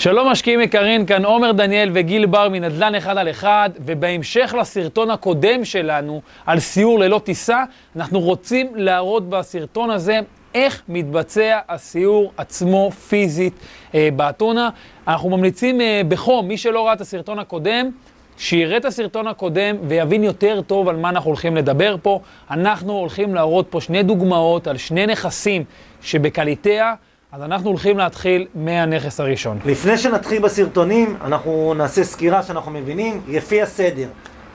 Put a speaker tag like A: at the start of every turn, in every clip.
A: שלום משקיעים יקרים, כאן עומר דניאל וגיל בר מנדל"ן אחד על אחד, ובהמשך לסרטון הקודם שלנו על סיור ללא טיסה, אנחנו רוצים להראות בסרטון הזה איך מתבצע הסיור עצמו פיזית אה, באתונה. אנחנו ממליצים אה, בחום, מי שלא ראה את הסרטון הקודם, שיראה את הסרטון הקודם ויבין יותר טוב על מה אנחנו הולכים לדבר פה. אנחנו הולכים להראות פה שני דוגמאות על שני נכסים שבקליטאה. אז אנחנו הולכים להתחיל מהנכס הראשון.
B: לפני שנתחיל בסרטונים, אנחנו נעשה סקירה שאנחנו מבינים, לפי הסדר.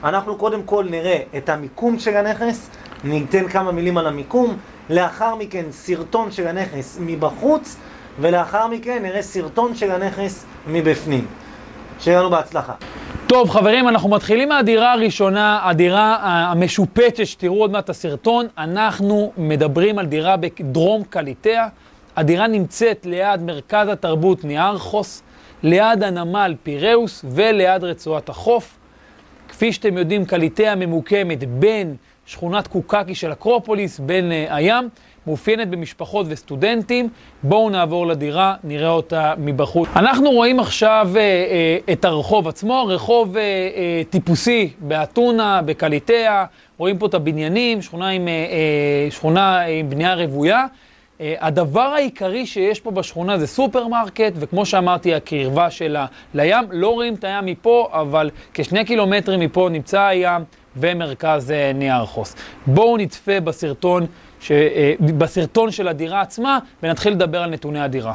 B: אנחנו קודם כל נראה את המיקום של הנכס, ניתן כמה מילים על המיקום, לאחר מכן סרטון של הנכס מבחוץ, ולאחר מכן נראה סרטון של הנכס מבפנים. שיהיה לנו בהצלחה.
A: טוב, חברים, אנחנו מתחילים מהדירה הראשונה, הדירה המשופצת, שתראו עוד מעט את הסרטון. אנחנו מדברים על דירה בדרום קליטאה. הדירה נמצאת ליד מרכז התרבות ניארכוס, ליד הנמל פיראוס וליד רצועת החוף. כפי שאתם יודעים, קליטאה ממוקמת בין שכונת קוקקי של אקרופוליס, בין uh, הים, מאופיינת במשפחות וסטודנטים. בואו נעבור לדירה, נראה אותה מבחוץ. אנחנו רואים עכשיו uh, uh, את הרחוב עצמו, רחוב uh, uh, טיפוסי באתונה, בקליטאה. רואים פה את הבניינים, שכונה עם, uh, uh, שכונה עם בנייה רוויה. Uh, הדבר העיקרי שיש פה בשכונה זה סופרמרקט, וכמו שאמרתי, הקרבה שלה לים. לא רואים את הים מפה, אבל כשני קילומטרים מפה נמצא הים ומרכז uh, ניארכוס. בואו נצפה בסרטון, ש, uh, בסרטון של הדירה עצמה, ונתחיל לדבר על נתוני הדירה.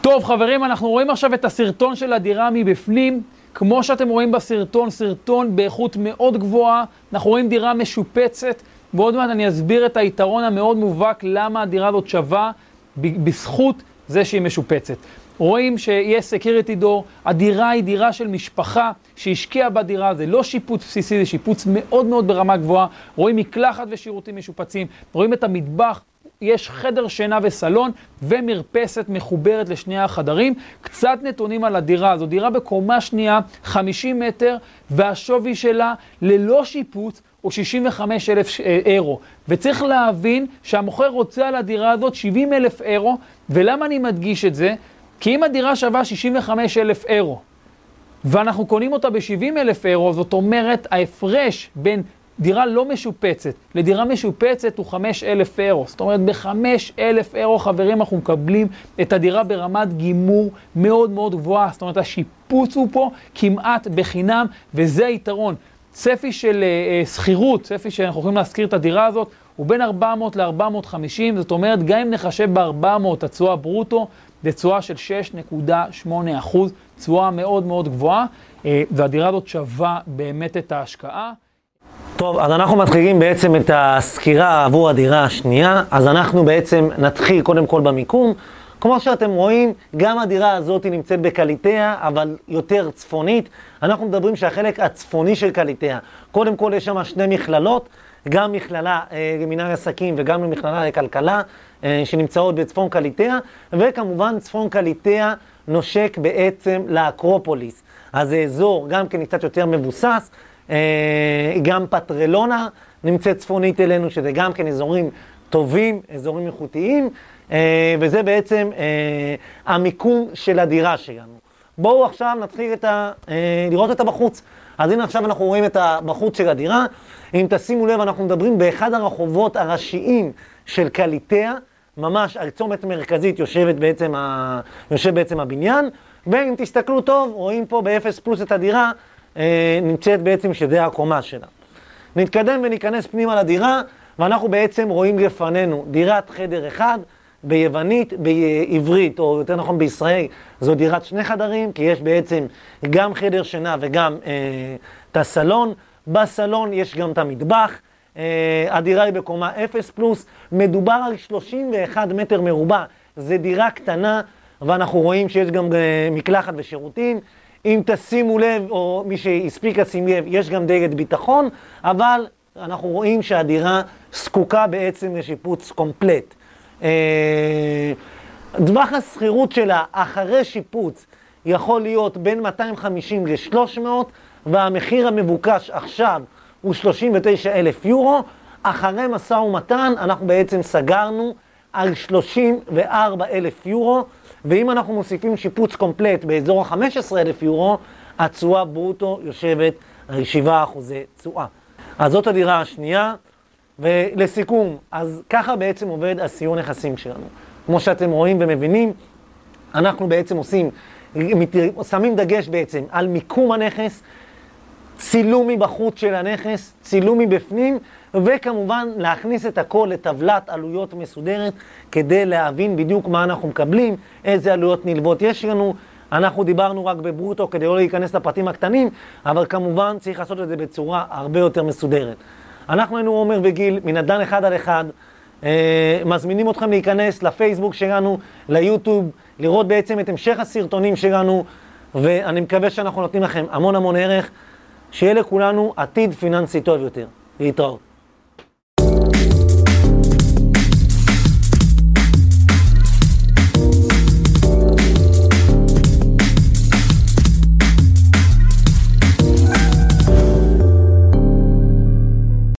A: טוב, חברים, אנחנו רואים עכשיו את הסרטון של הדירה מבפנים. כמו שאתם רואים בסרטון, סרטון באיכות מאוד גבוהה. אנחנו רואים דירה משופצת. ועוד מעט אני אסביר את היתרון המאוד מובהק למה הדירה הזאת שווה בזכות זה שהיא משופצת. רואים שיש סקיריטי דור, הדירה היא דירה של משפחה שהשקיעה בדירה, זה לא שיפוץ בסיסי, זה שיפוץ מאוד מאוד ברמה גבוהה. רואים מקלחת ושירותים משופצים, רואים את המטבח, יש חדר שינה וסלון ומרפסת מחוברת לשני החדרים. קצת נתונים על הדירה, זו דירה בקומה שנייה, 50 מטר, והשווי שלה ללא שיפוץ הוא 65 אלף אה, אירו. וצריך להבין שהמוכר רוצה על הדירה הזאת 70 אלף אירו, ולמה אני מדגיש את זה? כי אם הדירה שווה 65 אלף אירו, ואנחנו קונים אותה ב-70 אלף אירו, זאת אומרת ההפרש בין דירה לא משופצת לדירה משופצת הוא 5,000 אירו. זאת אומרת, ב-5,000 אירו, חברים, אנחנו מקבלים את הדירה ברמת גימור מאוד מאוד גבוהה. זאת אומרת, השיפוץ הוא פה כמעט בחינם, וזה היתרון. צפי של uh, שכירות, צפי שאנחנו יכולים להשכיר את הדירה הזאת, הוא בין 400 ל-450, זאת אומרת, גם אם נחשב ב-400 התשואה ברוטו, זה תשואה של 6.8 אחוז, תשואה מאוד מאוד גבוהה, uh, והדירה הזאת שווה באמת את ההשקעה.
B: טוב, אז אנחנו מתחילים בעצם את הסקירה עבור הדירה השנייה, אז אנחנו בעצם נתחיל קודם כל במיקום. כמו שאתם רואים, גם הדירה הזאת נמצאת בקליטאה, אבל יותר צפונית. אנחנו מדברים שהחלק הצפוני של קליטאה, קודם כל יש שם שני מכללות, גם מכללה אה, עסקים וגם מכללה לכלכלה, אה, שנמצאות בצפון קליטאה, וכמובן צפון קליטאה נושק בעצם לאקרופוליס. אז זה אזור גם כן קצת יותר מבוסס, אה, גם פטרלונה נמצאת צפונית אלינו, שזה גם כן אזורים טובים, אזורים איכותיים. אה, וזה בעצם אה, המיקום של הדירה שלנו. בואו עכשיו נתחיל את ה, אה, לראות את הבחוץ. אז הנה עכשיו אנחנו רואים את הבחוץ של הדירה. אם תשימו לב, אנחנו מדברים באחד הרחובות הראשיים של קליטאה, ממש על צומת מרכזית יושבת בעצם ה... יושב בעצם הבניין, ואם תסתכלו טוב, רואים פה באפס פלוס את הדירה, אה, נמצאת בעצם שזה הקומה שלה. נתקדם וניכנס פנימה לדירה, ואנחנו בעצם רואים לפנינו דירת חדר אחד, ביוונית, בעברית, או יותר נכון בישראל, זו דירת שני חדרים, כי יש בעצם גם חדר שינה וגם אה, את הסלון. בסלון יש גם את המטבח. אה, הדירה היא בקומה 0 פלוס, מדובר על 31 מטר מרובע, זו דירה קטנה, ואנחנו רואים שיש גם אה, מקלחת ושירותים. אם תשימו לב, או מי שהספיק לשים לב, יש גם דגת ביטחון, אבל אנחנו רואים שהדירה זקוקה בעצם לשיפוץ קומפלט. אה, טווח השכירות שלה אחרי שיפוץ יכול להיות בין 250 ל-300, והמחיר המבוקש עכשיו הוא 39 אלף יורו. אחרי משא ומתן אנחנו בעצם סגרנו על 34 אלף יורו, ואם אנחנו מוסיפים שיפוץ קומפלט באזור ה-15 אלף יורו, התשואה ברוטו יושבת על 7 אחוזי תשואה. אז זאת הדירה השנייה, ולסיכום, אז ככה בעצם עובד הסיום נכסים שלנו. כמו שאתם רואים ומבינים, אנחנו בעצם עושים, שמים דגש בעצם על מיקום הנכס, צילום מבחוץ של הנכס, צילום מבפנים, וכמובן להכניס את הכל לטבלת עלויות מסודרת כדי להבין בדיוק מה אנחנו מקבלים, איזה עלויות נלוות יש לנו. אנחנו דיברנו רק בברוטו כדי לא להיכנס לפרטים הקטנים, אבל כמובן צריך לעשות את זה בצורה הרבה יותר מסודרת. אנחנו היינו עומר וגיל, מנדל"ן אחד על אחד, אה, מזמינים אתכם להיכנס לפייסבוק שלנו, ליוטיוב, לראות בעצם את המשך הסרטונים שלנו, ואני מקווה שאנחנו נותנים לכם המון המון ערך. שיהיה לכולנו עתיד פיננסי טוב יותר. להתראות.